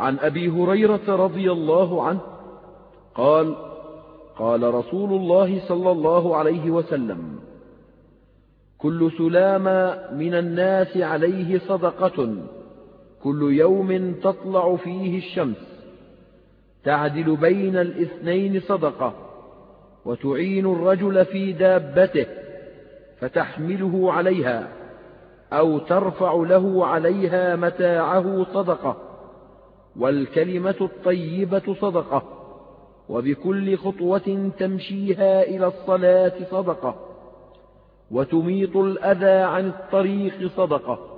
عن أبي هريرة رضي الله عنه قال قال رسول الله صلى الله عليه وسلم كل سلام من الناس عليه صدقة كل يوم تطلع فيه الشمس تعدل بين الاثنين صدقة وتعين الرجل في دابته فتحمله عليها أو ترفع له عليها متاعه صدقة. والكلمة الطيبة صدقة وبكل خطوة تمشيها إلى الصلاة صدقة وتميط الأذى عن الطريق صدقة.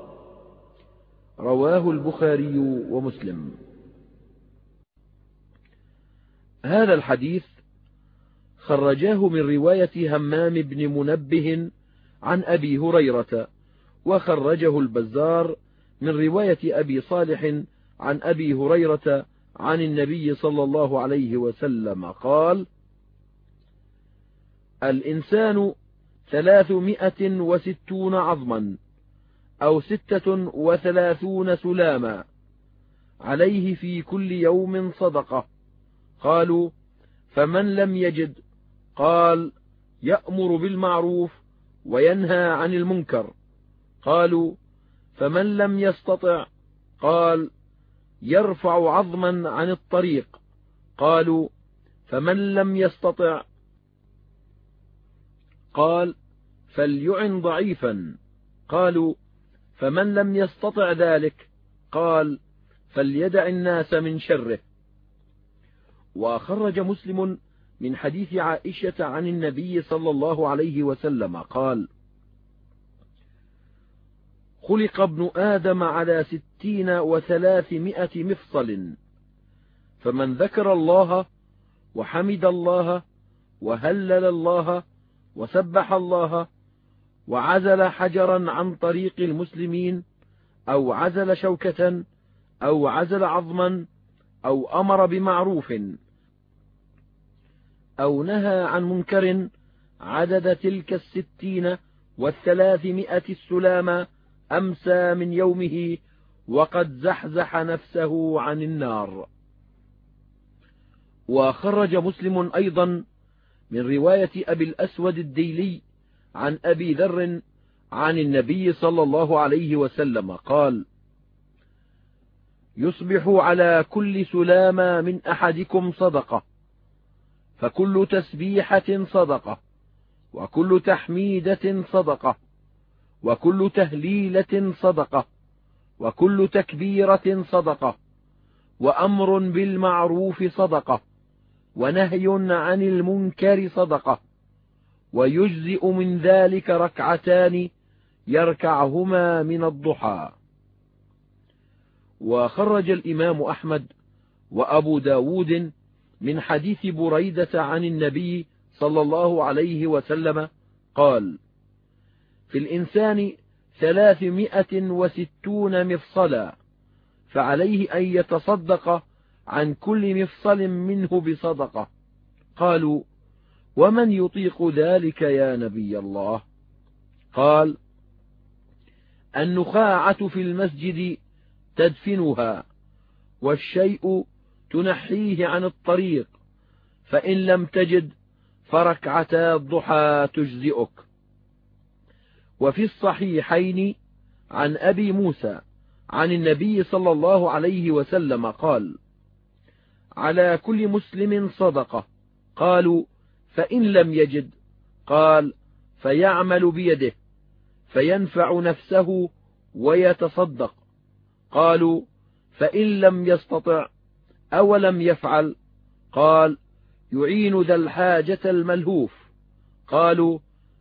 رواه البخاري ومسلم. هذا الحديث خرجاه من رواية همام بن منبه عن أبي هريرة وخرجه البزار من رواية أبي صالح عن أبي هريرة عن النبي صلى الله عليه وسلم قال الإنسان ثلاثمائة وستون عظما أو ستة وثلاثون سلاما عليه في كل يوم صدقة. قالوا فمن لم يجد؟ قال يأمر بالمعروف وينهى عن المنكر. قالوا فمن لم يستطع؟ قال يرفع عظما عن الطريق. قالوا فمن لم يستطع؟ قال فليعن ضعيفا. قالوا فمن لم يستطع ذلك؟ قال فليدع الناس من شره. وخرج مسلم من حديث عائشة عن النبي صلى الله عليه وسلم قال خلق ابن آدم على ستين وثلاثمائة مفصل. فمن ذكر الله وحمد الله وهلل الله وسبح الله وعزل حجرا عن طريق المسلمين أو عزل شوكة أو عزل عظما أو أمر بمعروف أو نهى عن منكر عدد تلك الستين والثلاثمائة السلام أمسى من يومه وقد زحزح نفسه عن النار. وخرج مسلم أيضا من رواية أبي الأسود الديلي عن أبي ذر عن النبي صلى الله عليه وسلم قال يصبح على كل سلامة من أحدكم صدقة فكل تسبيحة صدقة وكل تحميدة صدقة وكل تهليلة صدقة وكل تكبيرة صدقة وأمر بالمعروف صدقة ونهي عن المنكر صدقة ويجزئ من ذلك ركعتان يركعهما من الضحى. وخرج الإمام أحمد وأبو داود من حديث بريدة عن النبي صلى الله عليه وسلم قال في الإنسان ثلاثمائة وستون مفصلا فعليه أن يتصدق عن كل مفصل منه بصدقة. قالوا ومن يطيق ذلك يا نبي الله؟ قال النخاعة في المسجد تدفنها والشيء تنحيه عن الطريق فإن لم تجد فركعتا الضحى تجزئك. وفي الصحيحين عن أبي موسى عن النبي صلى الله عليه وسلم قال على كل مسلم صدقة قالوا فإن لم يجد قال فيعمل بيده فينفع نفسه ويتصدق قالوا فإن لم يستطع أولم يفعل قال يعين ذا الحاجة الملهوف قالوا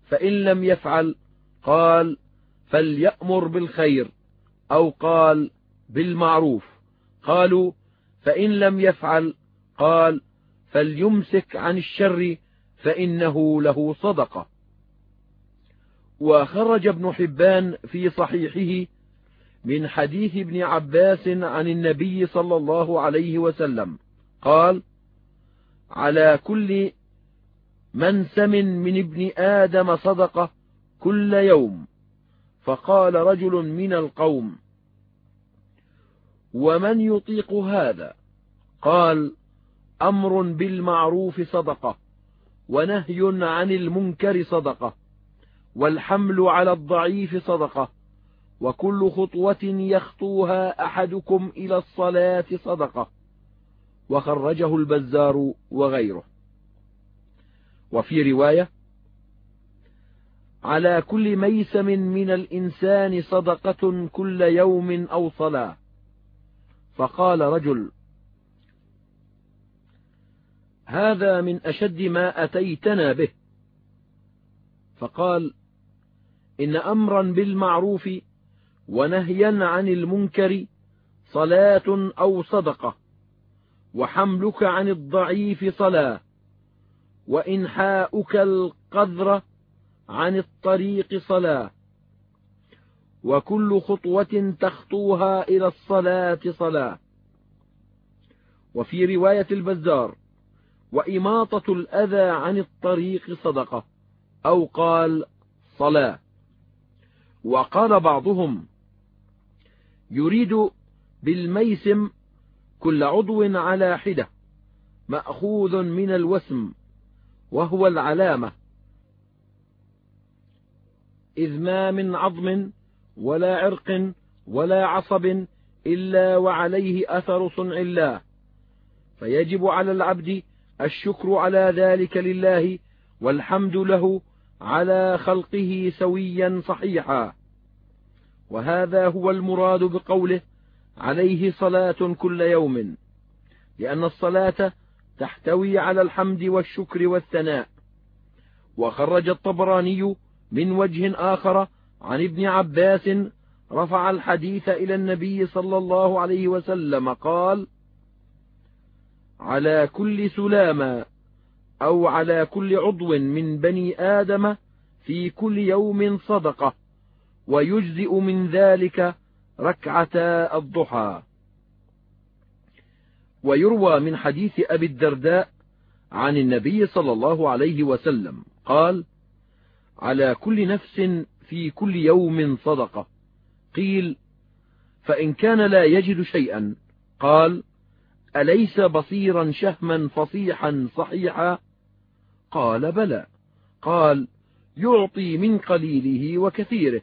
فإن لم يفعل قال فليأمر بالخير أو قال بالمعروف. قالوا فإن لم يفعل قال فليمسك عن الشر فإنه له صدقة. وخرج ابن حبان في صحيحه من حديث ابن عباس عن النبي صلى الله عليه وسلم. قال على كل منسم من ابن آدم صدقة كل يوم. فقال رجل من القوم ومن يطيق هذا؟ قال أمر بالمعروف صدقة ونهي عن المنكر صدقة والحمل على الضعيف صدقة وكل خطوة يخطوها أحدكم إلى الصلاة صدقة. وخرجه البزار وغيره. وفي رواية على كل ميسم من الإنسان صدقة كل يوم أو صلاة. فقال رجل هذا من أشد ما أتيتنا به. فقال إن أمرا بالمعروف ونهيا عن المنكر صلاة أو صدقة وحملك عن الضعيف صلاة وإنحاؤك القذر عن الطريق صلاة. وكل خطوة تخطوها إلى الصلاة صلاة. وفي رواية البزار وإماطة الأذى عن الطريق صدقة أو قال صلاة. وقال بعضهم يريد بالميسم كل عضو على حدة مأخوذ من الوسم وهو العلامة. إذ ما من عظم ولا عرق ولا عصب إلا وعليه أثر صنع الله. فيجب على العبد الشكر على ذلك لله والحمد له على خلقه سويا صحيحا. وهذا هو المراد بقوله عليه صلاة كل يوم لأن الصلاة تحتوي على الحمد والشكر والثناء. وخرج الطبراني من وجه آخر عن ابن عباس رفع الحديث إلى النبي صلى الله عليه وسلم قال على كل سلامة أو على كل عضو من بني آدم في كل يوم صدقة ويجزئ من ذلك ركعتا الضحى. ويروى من حديث أبي الدرداء عن النبي صلى الله عليه وسلم قال على كل نفس في كل يوم صدقة. قيل فإن كان لا يجد شيئا قال أليس بصيرا شهما فصيحا صحيحا؟ قال بلى. قال يعطي من قليله وكثيره.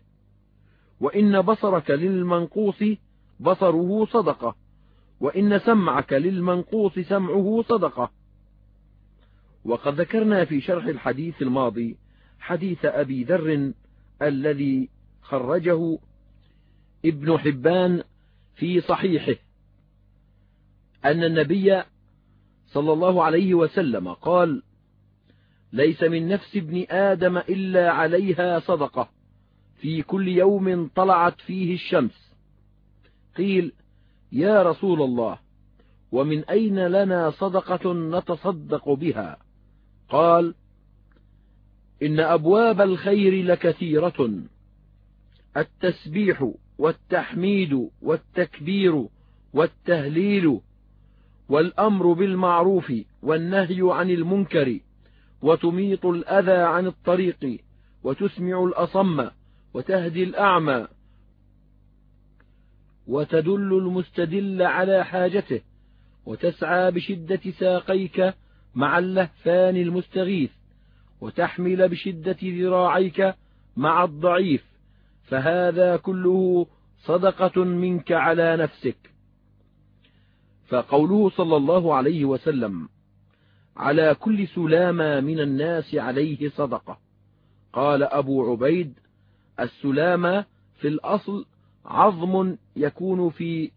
وإن بصرك للمنقوص بصره صدقة. وإن سمعك للمنقوص سمعه صدقة. وقد ذكرنا في شرح الحديث الماضي حديث أبي ذر الذي خرجه ابن حبان في صحيحه أن النبي صلى الله عليه وسلم قال ليس من نفس ابن آدم إلا عليها صدقة في كل يوم طلعت فيه الشمس قيل يا رسول الله ومن أين لنا صدقة نتصدق بها؟ قال إن أبواب الخير لكثيرة. التسبيح والتحميد والتكبير والتهليل والأمر بالمعروف والنهي عن المنكر وتميط الأذى عن الطريق وتسمع الأصم وتهدي الأعمى وتدل المستدل على حاجته وتسعى بشدة ساقيك مع اللهفان المستغيث وتحمل بشدة ذراعيك مع الضعيف فهذا كله صدقة منك على نفسك. فقوله صلى الله عليه وسلم على كل سلامة من الناس عليه صدقة قال أبو عبيد السلامة في الأصل عظم يكون في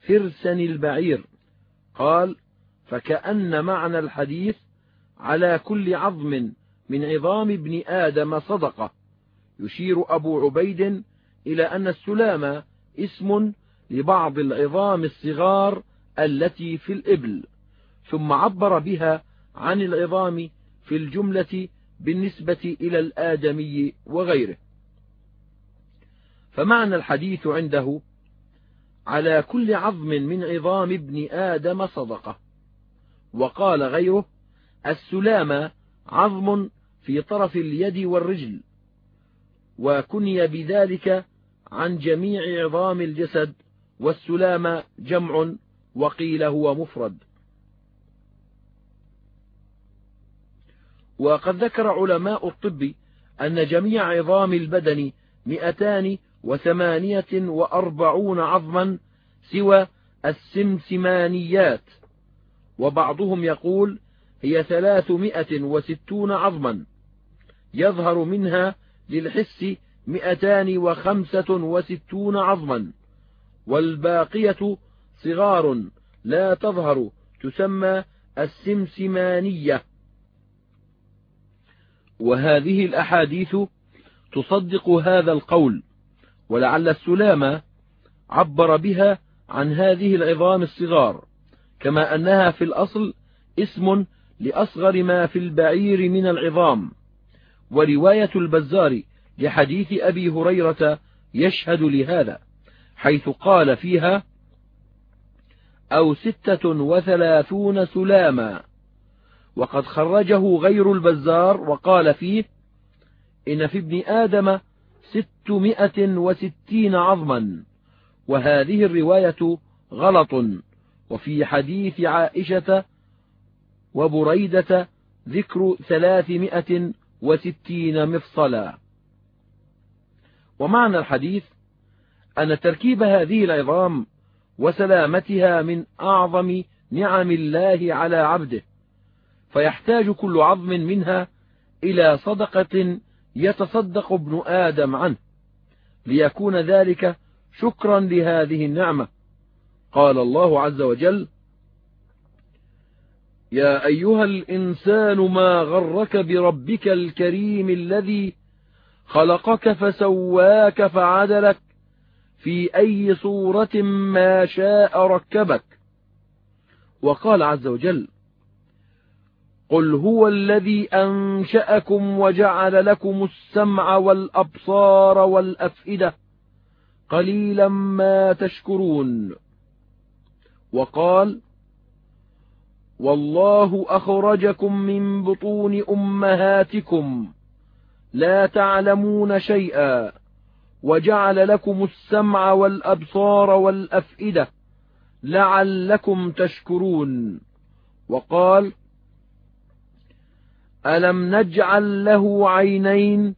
فرسن البعير قال فكأن معنى الحديث على كل عظم من عظام ابن آدم صدقة. يشير أبو عبيد إلى أن السلامة اسم لبعض العظام الصغار التي في الإبل ثم عبر بها عن العظام في الجملة بالنسبة إلى الآدمي وغيره. فمعنى الحديث عنده على كل عظم من عظام ابن آدم صدقة. وقال غيره السلامة عظم في طرف اليد والرجل وكني بذلك عن جميع عظام الجسد والسلام جمع وقيل هو مفرد. وقد ذكر علماء الطب أن جميع عظام البدن مئتان وثمانية وأربعون عظما سوى السمسمانيات وبعضهم يقول هي ثلاثمائة وستون عظما. يظهر منها للحس مئتان وخمسة وستون عظما والباقية صغار لا تظهر تسمى السمسمانية. وهذه الأحاديث تصدق هذا القول ولعل السلام عبر بها عن هذه العظام الصغار كما أنها في الأصل اسم لأصغر ما في البعير من العظام. ورواية البزار لحديث أبي هريرة يشهد لهذا حيث قال فيها أو ستة وثلاثون سلاما. وقد خرجه غير البزار وقال فيه إن في ابن آدم ستمائة وستين عظما. وهذه الرواية غلط وفي حديث عائشة وبريدة ذكر ثلاثمائة وستين مفصلا. ومعنى الحديث أن تركيب هذه العظام وسلامتها من أعظم نعم الله على عبده فيحتاج كل عظم منها إلى صدقة يتصدق ابن آدم عنه ليكون ذلك شكرا لهذه النعمة. قال الله عز وجل يا أيها الإنسان ما غرك بربك الكريم الذي خلقك فسواك فعدلك في أي صورة ما شاء ركبك. وقال عز وجل قل هو الذي أنشأكم وجعل لكم السمع والأبصار والأفئدة قليلا ما تشكرون. وقال والله أخرجكم من بطون أمهاتكم لا تعلمون شيئا وجعل لكم السمع والأبصار والأفئدة لعلكم تشكرون. وقال ألم نجعل له عينين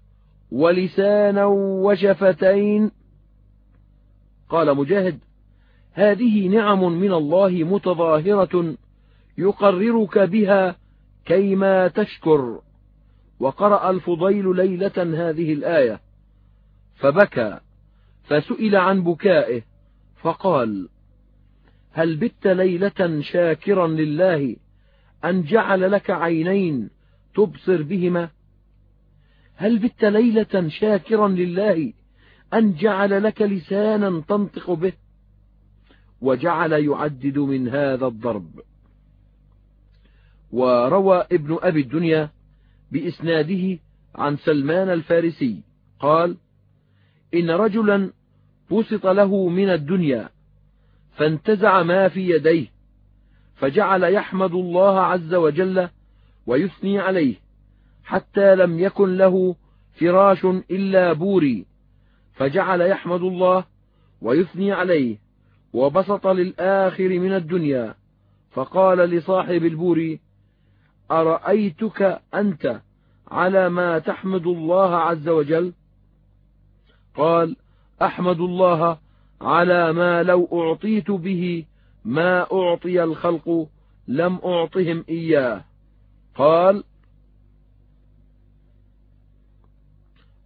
ولسانا وشفتين؟ قال مجاهد هذه نعم من الله متظاهرة يقررك بها كيما تشكر. وقرأ الفضيل ليلة هذه الآية. فبكى فسئل عن بكائه فقال هل بت ليلة شاكرا لله أن جعل لك عينين تبصر بهما؟ هل بت ليلة شاكرا لله أن جعل لك لسانا تنطق به؟ وجعل يعدد من هذا الضرب. وروى ابن أبي الدنيا بإسناده عن سلمان الفارسي قال إن رجلا بسط له من الدنيا فانتزع ما في يديه فجعل يحمد الله عز وجل ويثني عليه حتى لم يكن له فراش إلا بوري فجعل يحمد الله ويثني عليه وبسط للآخر من الدنيا فقال لصاحب البور أرأيتك أنت على ما تحمد الله عز وجل؟ قال أحمد الله على ما لو أعطيت به ما أعطي الخلق لم أعطهم إياه. قال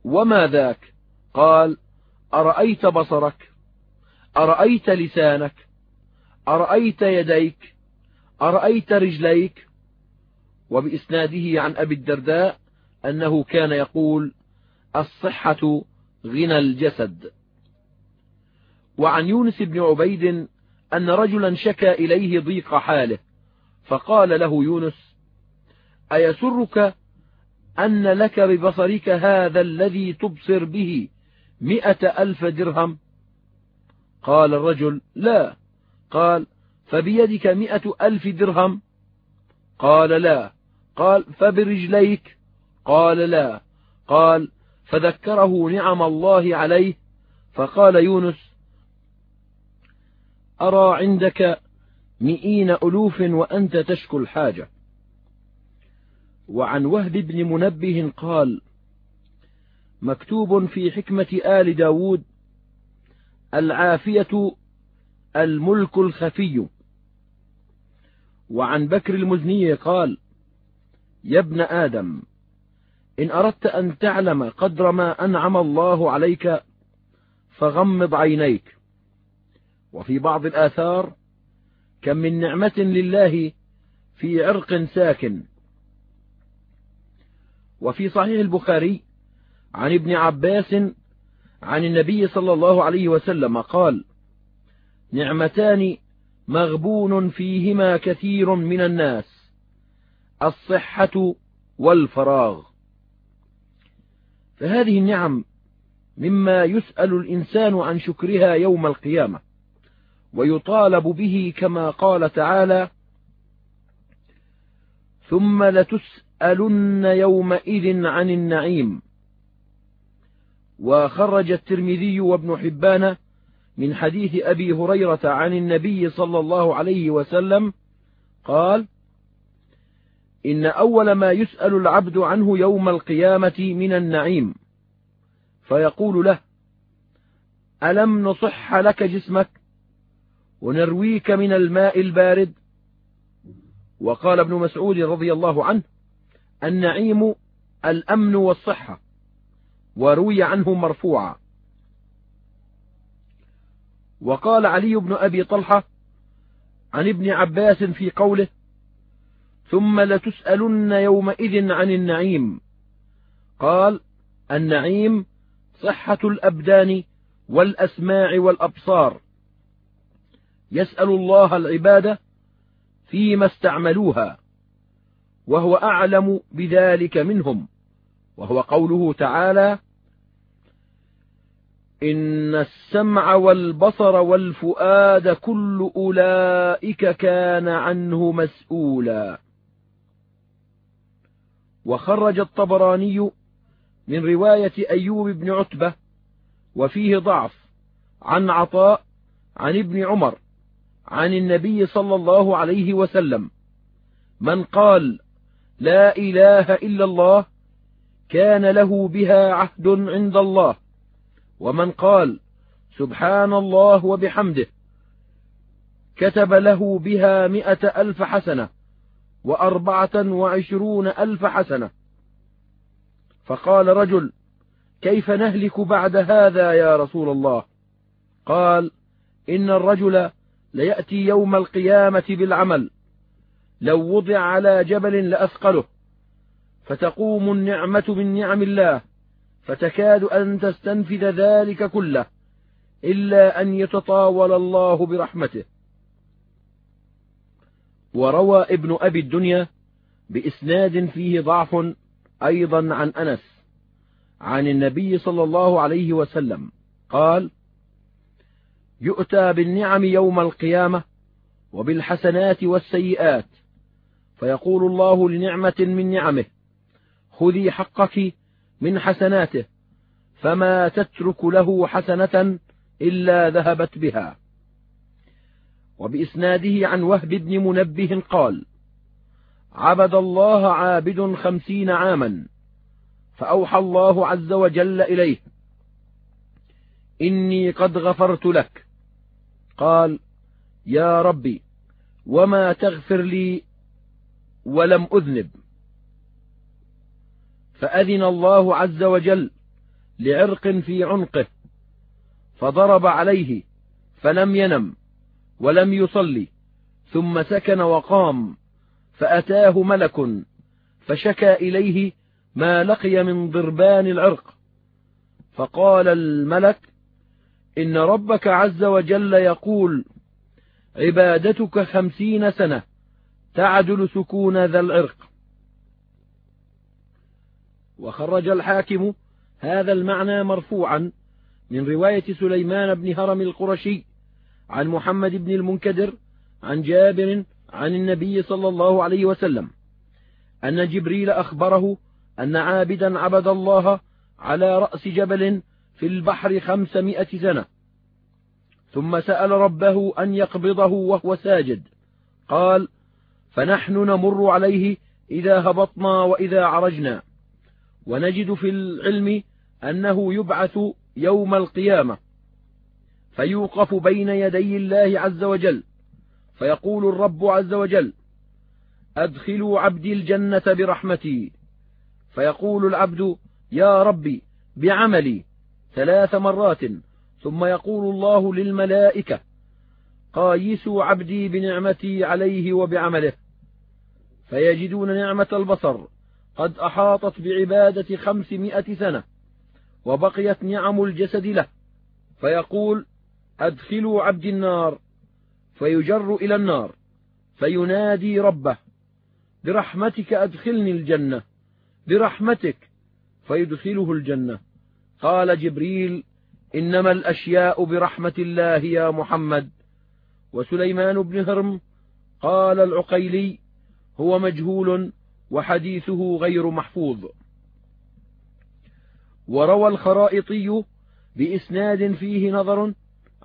وما ذاك؟ قال أرأيت بصرك؟ أرأيت لسانك؟ أرأيت يديك؟ أرأيت رجليك؟ وبإسناده عن أبي الدرداء أنه كان يقول الصحة غنى الجسد. وعن يونس بن عبيد أن رجلا شكى إليه ضيق حاله فقال له يونس أيسرك أن لك ببصرك هذا الذي تبصر به م ألف درهم؟ قال الرجل لا. قال فبيدك م ألف درهم؟ قال لا. قال فبرجليك قال لا قال فذكره نعم الله عليه فقال يونس أرى عندك مئين ألوف وأنت تشكو الحاجة وعن وهب بن منبه قال مكتوب في حكمة آل داود العافية الملك الخفي وعن بكر المزني قال يا ابن آدم إن أردت أن تعلم قدر ما أنعم الله عليك فغمض عينيك. وفي بعض الآثار كم من نعمة لله في عرق ساكن. وفي صحيح البخاري عن ابن عباس عن النبي صلى الله عليه وسلم قال نعمتان مغبون فيهما كثير من الناس. الصحة والفراغ. فهذه النعم مما يسأل الإنسان عن شكرها يوم القيامة ويطالب به كما قال تعالى ثم لتسألن يومئذ عن النعيم وخرج الترمذي وابن حبان من حديث أبي هريرة عن النبي صلى الله عليه وسلم قال إن أول ما يسأل العبد عنه يوم القيامة من النعيم فيقول له ألم نصح لك جسمك ونرويك من الماء البارد؟ وقال ابن مسعود رضي الله عنه النعيم الأمن والصحة وروي عنه مرفوعا. وقال علي بن أبي طلحة عن ابن عباس في قوله ثم لتسألن يومئذ عن النعيم. قال النعيم صحة الأبدان والأسماع والأبصار. يسأل الله العبادة فيما استعملوها وهو أعلم بذلك منهم وهو قوله تعالى إن السمع والبصر والفؤاد كل أولئك كان عنه مسؤولا. وخرج الطبراني من رواية أيوب بن عتبة وفيه ضعف عن عطاء عن ابن عمر عن النبي صلى الله عليه وسلم من قال لا إله إلا الله كان له بها عهد عند الله. ومن قال سبحان الله وبحمده كتب له بها م ألف حسنة. وأربعة وعشرون ألف حسنة. فقال رجل كيف نهلك بعد هذا يا رسول الله؟ قال إن الرجل ليأتي يوم القيامة بالعمل. لو وضع على جبل لأثقله. فتقوم النعمة من نعم الله. فتكاد أن تستنفذ ذلك كله. إلا أن يتطاول الله برحمته. وروى ابن أبي الدنيا بإسناد فيه ضعف أيضا عن أنس عن النبي صلى الله عليه وسلم. قال يؤتى بالنعم يوم القيامة وبالحسنات والسيئات فيقول الله لنعمة من نعمه خذي حقك من حسناته فما تترك له حسنة إلا ذهبت بها. وبإسناده عن وهب بن منبه قال عبد الله عابد خمسين عاما فأوحى الله عز وجل إليه إني قد غفرت لك. قال يا ربي وما تغفر لي ولم أذنب. فأذن الله عز وجل لعرق في عنقه فضرب عليه فلم ينم. ولم يصلي ثم سكن وقام فأتاه ملك فشكى إليه ما لقي من ضربان العرق. فقال الملك إن ربك عز وجل يقول عبادتك خمسين سنة تعدل سكون ذا العرق. وخرج الحاكم هذا المعنى مرفوعا من رواية سليمان بن هرم القرشي عن محمد بن المنكدر عن جابر عن النبي صلى الله عليه وسلم أن جبريل أخبره أن عابدا عبد الله على رأس جبل في البحر خمسمائة سنة. ثم سأل ربه أن يقبضه وهو ساجد. قال فنحن نمر عليه إذا هبطنا وإذا عرجنا. ونجد في العلم أنه يبعث يوم القيامة. فيوقف بين يدي الله عز وجل فيقول الرب عز وجل أدخلوا عبدي الجنة برحمتي. فيقول العبد يا ربي بعملي ثلاث مرات ثم يقول الله للملائكة قايسوا عبدي بنعمتي عليه وبعمله. فيجدون نعمة البصر قد أحاطت بعبادة خمسمائة سنة وبقيت نعم الجسد له. فيقول أدخلوا عبدي النار فيجر إلى النار فينادي ربه برحمتك أدخلني الجنة برحمتك فيدخله الجنة. قال جبريل إنما الأشياء برحمة الله يا محمد. وسليمان بن هرم قال العقيلي هو مجهول وحديثه غير محفوظ. وروى الخرائطي بإسناد فيه نظر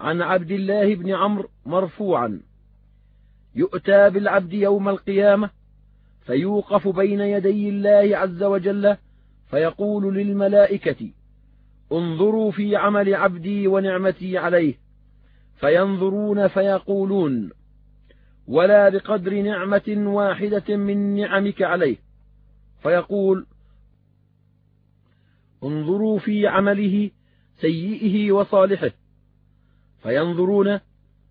عن عبد الله بن عمرو مرفوعا. يؤتى بالعبد يوم القيامة فيوقف بين يدي الله عز وجل فيقول للملائكة انظروا في عمل عبدي ونعمتي عليه. فينظرون فيقولون ولا بقدر نعمة واحدة من نعمك عليه. فيقول انظروا في عمله سيئه وصالحه. فينظرون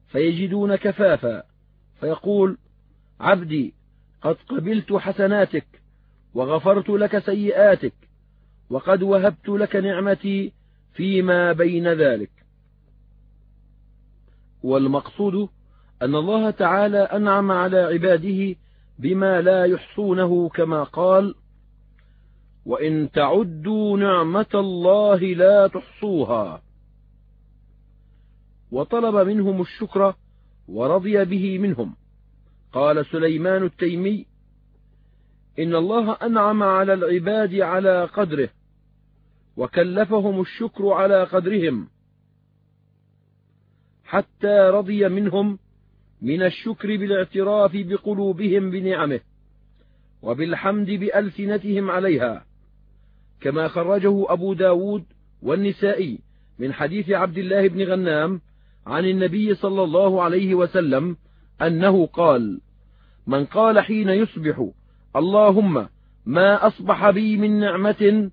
فيجدون كفافا فيقول عبدي قد قبلت حسناتك وغفرت لك سيئاتك وقد وهبت لك نعمتي فيما بين ذلك. والمقصود أن الله تعالى أنعم على عباده بما لا يحصونه كما قال وإن تعدوا نعمة الله لا تحصوها وطلب منهم الشكر ورضي به منهم. قال سليمان التيمي إن الله أنعم على العباد على قدره وكلفهم الشكر على قدرهم حتى رضي منهم من الشكر بالاعتراف بقلوبهم بنعمه وبالحمد بألسنتهم عليها كما خرجه أبو داود والنسائي من حديث عبد الله بن غنام عن النبي صلى الله عليه وسلم أنه قال من قال حين يصبح اللهم ما أصبح بي من نعمة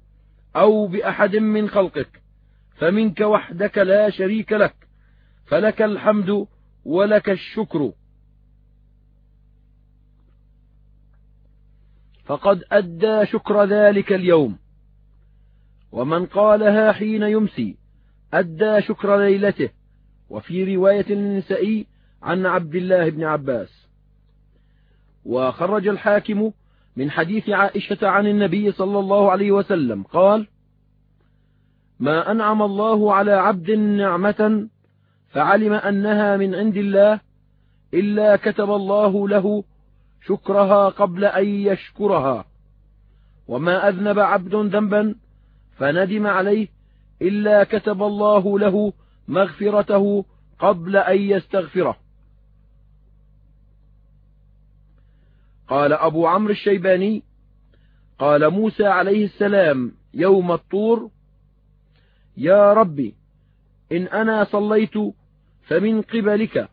أو بأحد من خلقك فمنك وحدك لا شريك لك فلك الحمد ولك الشكر. فقد أدى شكر ذلك اليوم. ومن قالها حين يمسي أدى شكر ليلته. وفي رواية النسائي عن عبد الله بن عباس. وخرج الحاكم من حديث عائشة عن النبي صلى الله عليه وسلم قال ما أنعم الله على عبد نعمة فعلم أنها من عند الله إلا كتب الله له شكرها قبل أن يشكرها وما أذنب عبد ذنبا فندم عليه إلا كتب الله له مغفرته قبل أن يستغفره. قال أبو عمرو الشيباني قال موسى عليه السلام يوم الطور يا ربي إن أنا صليت فمن قبلك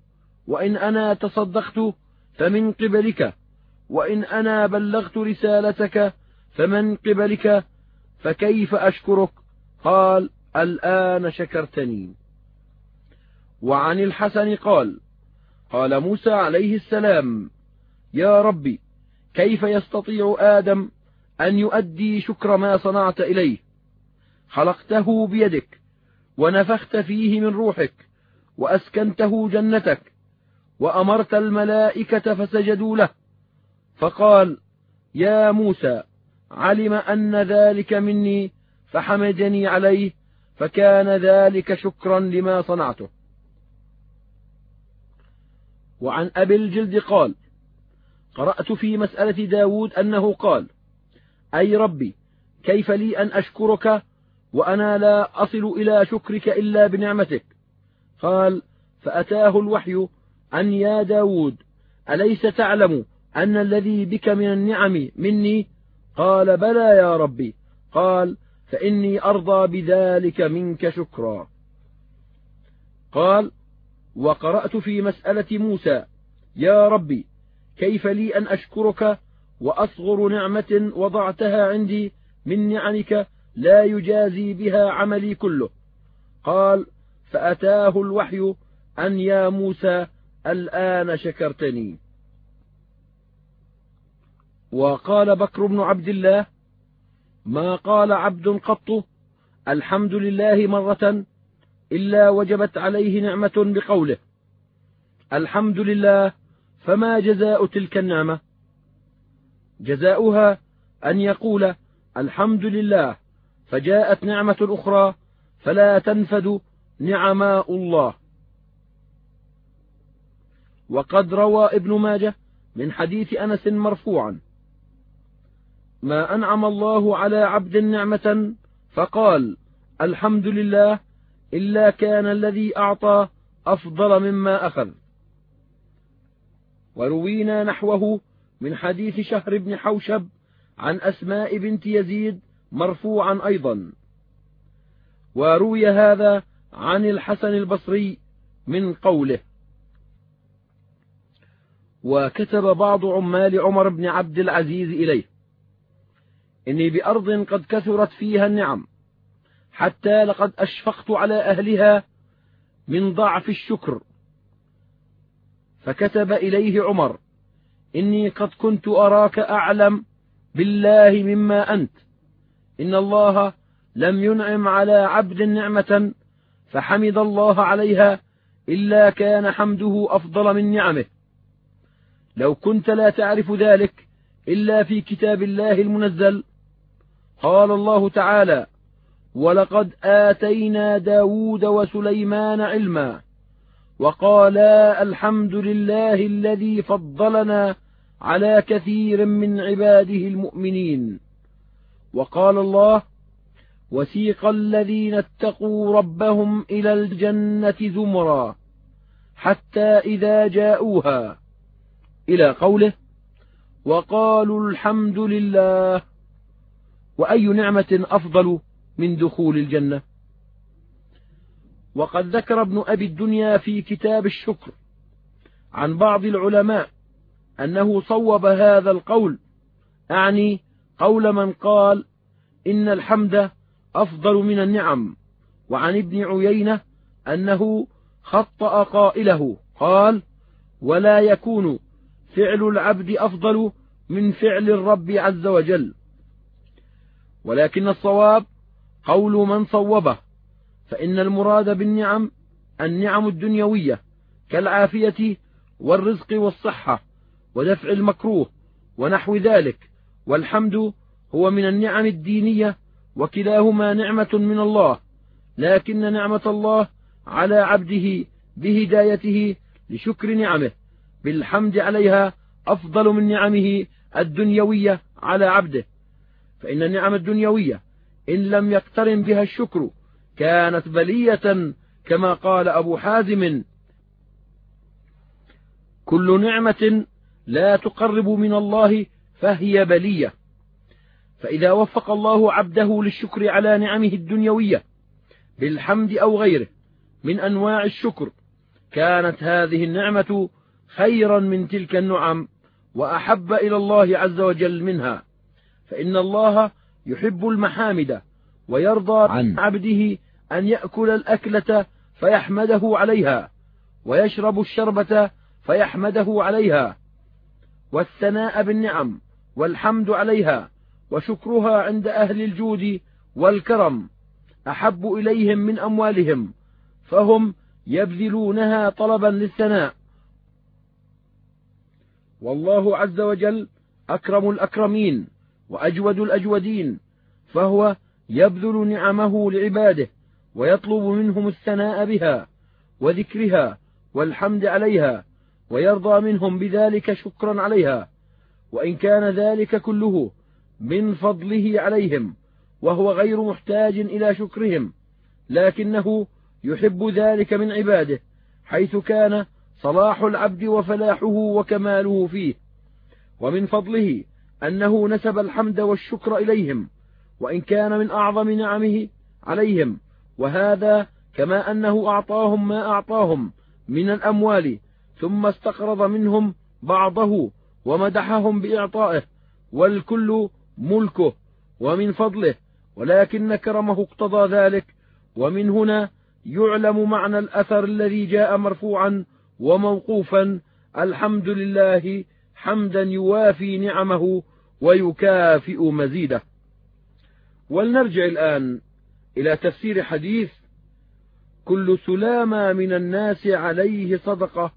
وإن أنا تصدقت فمن قبلك وإن أنا بلغت رسالتك فمن قبلك فكيف أشكرك؟ قال الآن شكرتني. وعن الحسن قال قال موسى عليه السلام يا ربي كيف يستطيع آدم أن يؤدي شكر ما صنعت إليه؟ خلقته بيدك ونفخت فيه من روحك وأسكنته جنتك وأمرت الملائكة فسجدوا له. فقال يا موسى علم أن ذلك مني فحمدني عليه فكان ذلك شكرا لما صنعته. وعن أبي الجلد قال قرأت في مسألة داود أنه قال أي ربي كيف لي أن أشكرك وأنا لا أصل إلى شكرك إلا بنعمتك؟ قال فأتاه الوحي أن يا داود أليس تعلم أن الذي بك من النعم مني؟ قال بلى يا ربي. قال فإني أرضى بذلك منك شكرا. قال وقرأت في مسألة موسى يا ربي كيف لي أن أشكرك وأصغر نعمة وضعتها عندي من نعمك لا يجازي بها عملي كله؟ قال فأتاه الوحي أن يا موسى الآن شكرتني. وقال بكر بن عبد الله ما قال عبد قط الحمد لله مرة إلا وجبت عليه نعمة بقوله الحمد لله فما جزاء تلك النعمة؟ جزاؤها أن يقول الحمد لله فجاءت نعمة أخرى فلا تنفد نعماء الله. وقد روى ابن ماجه من حديث أنس مرفوعا ما أنعم الله على عبد نعمة فقال الحمد لله إلا كان الذي أعطى أفضل مما أخذ. وروينا نحوه من حديث شهر بن حوشب عن أسماء بنت يزيد مرفوعا أيضا. وروي هذا عن الحسن البصري من قوله وكتب بعض عمال عمر بن عبد العزيز إليه إني بأرض قد كثرت فيها النعم حتى لقد أشفقت على أهلها من ضعف الشكر. فكتب إليه عمر إني قد كنت أراك أعلم بالله مما أنت. إن الله لم ينعم على عبد نعمة فحمد الله عليها إلا كان حمده أفضل من نعمه. لو كنت لا تعرف ذلك إلا في كتاب الله المنزل قال الله تعالى ولقد آتينا داود وسليمان علما وقالا الحمد لله الذي فضلنا على كثير من عباده المؤمنين. وقال الله وسيق الذين اتقوا ربهم إلى الجنة زمرا حتى إذا جاءوها. إلى قوله وقالوا الحمد لله. وأي نعمة أفضل؟ من دخول الجنة. وقد ذكر ابن أبي الدنيا في كتاب الشكر عن بعض العلماء أنه صوب هذا القول أعني قول من قال إن الحمد أفضل من النعم وعن ابن عيينة أنه خطأ قائله قال ولا يكون فعل العبد أفضل من فعل الرب عز وجل ولكن الصواب قول من صوبه فإن المراد بالنعم النعم الدنيوية كالعافية والرزق والصحة ودفع المكروه ونحو ذلك والحمد هو من النعم الدينية وكلاهما نعمة من الله لكن نعمة الله على عبده بهدايته لشكر نعمه بالحمد عليها أفضل من نعمه الدنيوية على عبده فإن النعم الدنيوية إن لم يقترن بها الشكر كانت بلية كما قال أبو حازم. كل نعمة لا تقرب من الله فهي بلية. فإذا وفق الله عبده للشكر على نعمه الدنيوية بالحمد أو غيره من أنواع الشكر كانت هذه النعمة خيرا من تلك النعم وأحب إلى الله عز وجل منها. فإن الله يحب المحامد ويرضى عن عبده أن يأكل الأكلة فيحمده عليها ويشرب الشربة فيحمده عليها والثناء بالنعم والحمد عليها وشكرها عند أهل الجود والكرم أحب إليهم من أموالهم فهم يبذلونها طلبا للثناء. والله عز وجل أكرم الأكرمين. وأجود الأجودين فهو يبذل نعمه لعباده ويطلب منهم الثناء بها وذكرها والحمد عليها ويرضى منهم بذلك شكرا عليها وإن كان ذلك كله من فضله عليهم وهو غير محتاج إلى شكرهم لكنه يحب ذلك من عباده حيث كان صلاح العبد وفلاحه وكماله فيه ومن فضله أنه نسب الحمد والشكر إليهم وإن كان من أعظم نعمه عليهم وهذا كما أنه أعطاهم ما أعطاهم من الأموال ثم استقرض منهم بعضه ومدحهم بإعطائه والكل ملكه ومن فضله ولكن كرمه اقتضى ذلك ومن هنا يعلم معنى الأثر الذي جاء مرفوعا وموقوفا الحمد لله حمدا يوافي نعمه ويكافئ مزيده. ولنرجع الآن إلى تفسير حديث كل سلامة من الناس عليه صدقة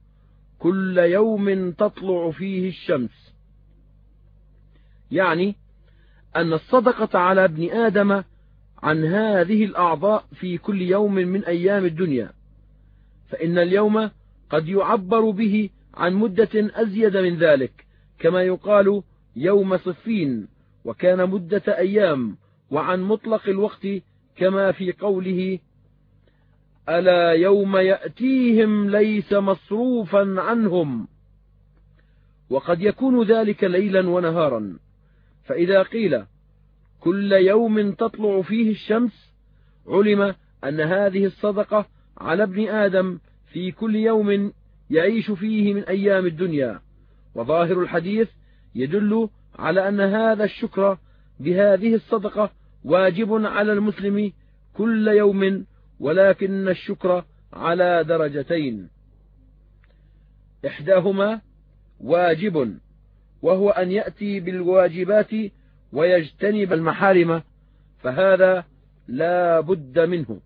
كل يوم تطلع فيه الشمس. يعني أن الصدقة على ابن آدم عن هذه الأعضاء في كل يوم من أيام الدنيا. فإن اليوم قد يعبر به عن مدة أزيد من ذلك كما يقال يوم صفين وكان مدة أيام وعن مطلق الوقت كما في قوله ألا يوم يأتيهم ليس مصروفا عنهم. وقد يكون ذلك ليلا ونهارا. فإذا قيل كل يوم تطلع فيه الشمس علم أن هذه الصدقة على ابن آدم في كل يوم يعيش فيه من أيام الدنيا. وظاهر الحديث يدل على أن هذا الشكر بهذه الصدقة واجب على المسلم كل يوم ولكن الشكر على درجتين. إحداهما واجب وهو أن يأتي بالواجبات ويجتنب المحارم فهذا لا بد منه.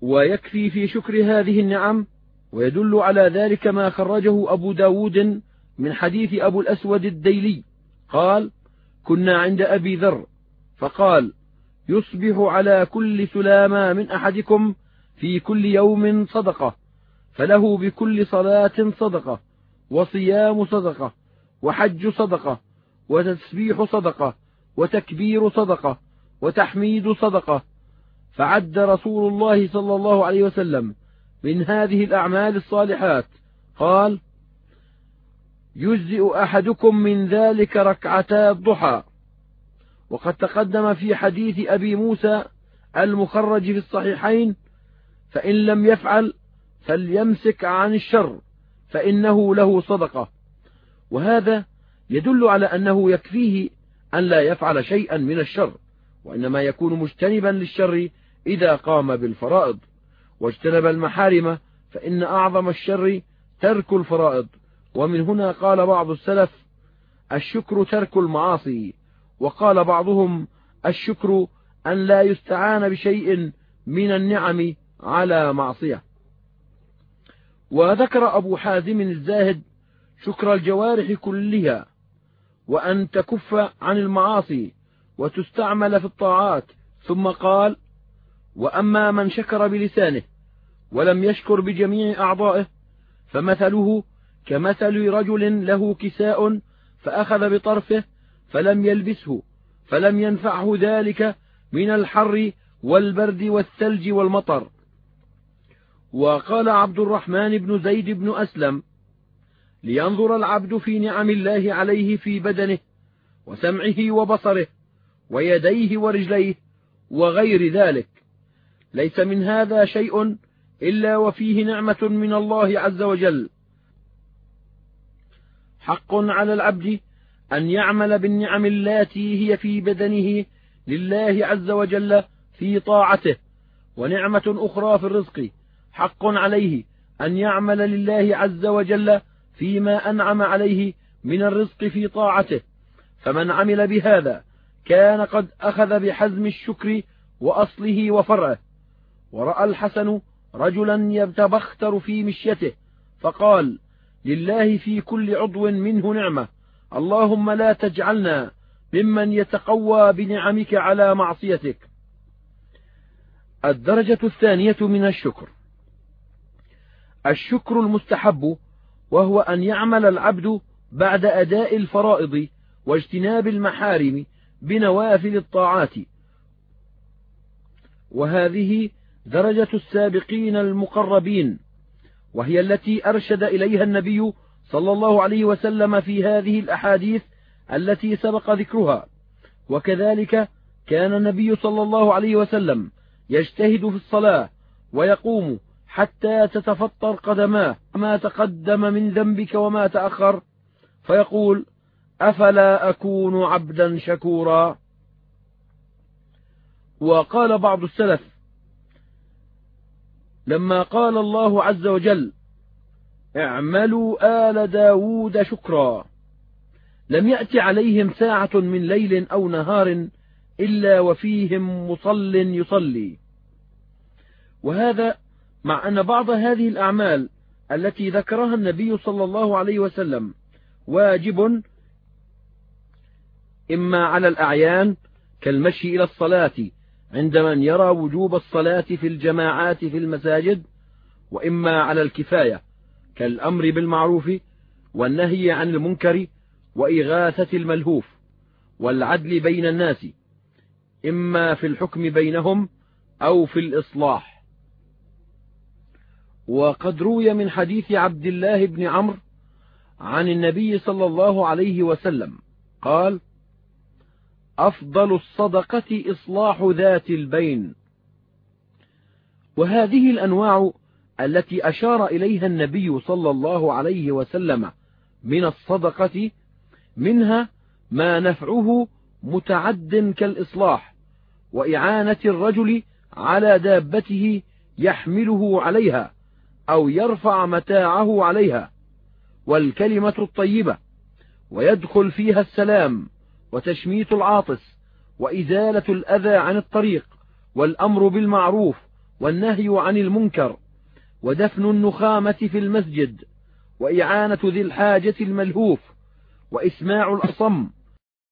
ويكفي في شكر هذه النعم ويدل على ذلك ما خرجه أبو داود من حديث أبو الأسود الديلي. قال كنا عند أبي ذر. فقال يصبح على كل سلامة من أحدكم في كل يوم صدقة فله بكل صلاة صدقة وصيام صدقة وحج صدقة وتسبيح صدقة وتكبير صدقة وتحميد صدقة فعد رسول الله صلى الله عليه وسلم من هذه الأعمال الصالحات. قال يجزئ أحدكم من ذلك ركعتا الضحى. وقد تقدم في حديث أبي موسى المخرج في الصحيحين فإن لم يفعل فليمسك عن الشر فإنه له صدقة. وهذا يدل على أنه يكفيه أن لا يفعل شيئا من الشر وإنما يكون مجتنبا للشر إذا قام بالفرائض واجتنب المحارم فإن أعظم الشر ترك الفرائض. ومن هنا قال بعض السلف الشكر ترك المعاصي. وقال بعضهم الشكر أن لا يستعان بشيء من النعم على معصية. وذكر أبو حازم الزاهد شكر الجوارح كلها وأن تكف عن المعاصي وتستعمل في الطاعات. ثم قال وأما من شكر بلسانه ولم يشكر بجميع أعضائه فمثله كمثل رجل له كساء فأخذ بطرفه فلم يلبسه فلم ينفعه ذلك من الحر والبرد والثلج والمطر. وقال عبد الرحمن بن زيد بن أسلم لينظر العبد في نعم الله عليه في بدنه وسمعه وبصره ويديه ورجليه وغير ذلك. ليس من هذا شيء إلا وفيه نعمة من الله عز وجل. حق على العبد أن يعمل بالنعم اللاتي هي في بدنه لله عز وجل في طاعته ونعمة أخرى في الرزق. حق عليه أن يعمل لله عز وجل فيما أنعم عليه من الرزق في طاعته. فمن عمل بهذا كان قد أخذ بحزم الشكر وأصله وفرعه. ورأى الحسن رجلا يتبختر في مشيته فقال لله في كل عضو منه نعمة اللهم لا تجعلنا ممن يتقوى بنعمك على معصيتك. الدرجة الثانية من الشكر. الشكر المستحب وهو أن يعمل العبد بعد أداء الفرائض واجتناب المحارم بنوافل الطاعات. وهذه درجة السابقين المقربين وهي التي أرشد إليها النبي صلى الله عليه وسلم في هذه الأحاديث التي سبق ذكرها. وكذلك كان النبي صلى الله عليه وسلم يجتهد في الصلاة ويقوم حتى تتفطر قدماه ما تقدم من ذنبك وما تأخر. فيقول أفلا أكون عبدا شكورا؟ وقال بعض السلف لما قال الله عز وجل اعملوا آل داود شكرا. لم يأت عليهم ساعة من ليل أو نهار إلا وفيهم مصل يصلي. وهذا مع أن بعض هذه الأعمال التي ذكرها النبي صلى الله عليه وسلم واجب إما على الأعيان كالمشي إلى الصلاة عند من يرى وجوب الصلاة في الجماعات في المساجد وإما على الكفاية كالأمر بالمعروف والنهي عن المنكر وإغاثة الملهوف والعدل بين الناس إما في الحكم بينهم أو في الإصلاح. وقد روي من حديث عبد الله بن عمرو عن النبي صلى الله عليه وسلم قال أفضل الصدقة إصلاح ذات البين. وهذه الأنواع التي أشار إليها النبي صلى الله عليه وسلم من الصدقة منها ما نفعه متعد كالإصلاح وإعانة الرجل على دابته يحمله عليها أو يرفع متاعه عليها والكلمة الطيبة ويدخل فيها السلام. وتشميت العاطس وإزالة الأذى عن الطريق والأمر بالمعروف والنهي عن المنكر ودفن النخامة في المسجد وإعانة ذي الحاجة الملهوف وإسماع الأصم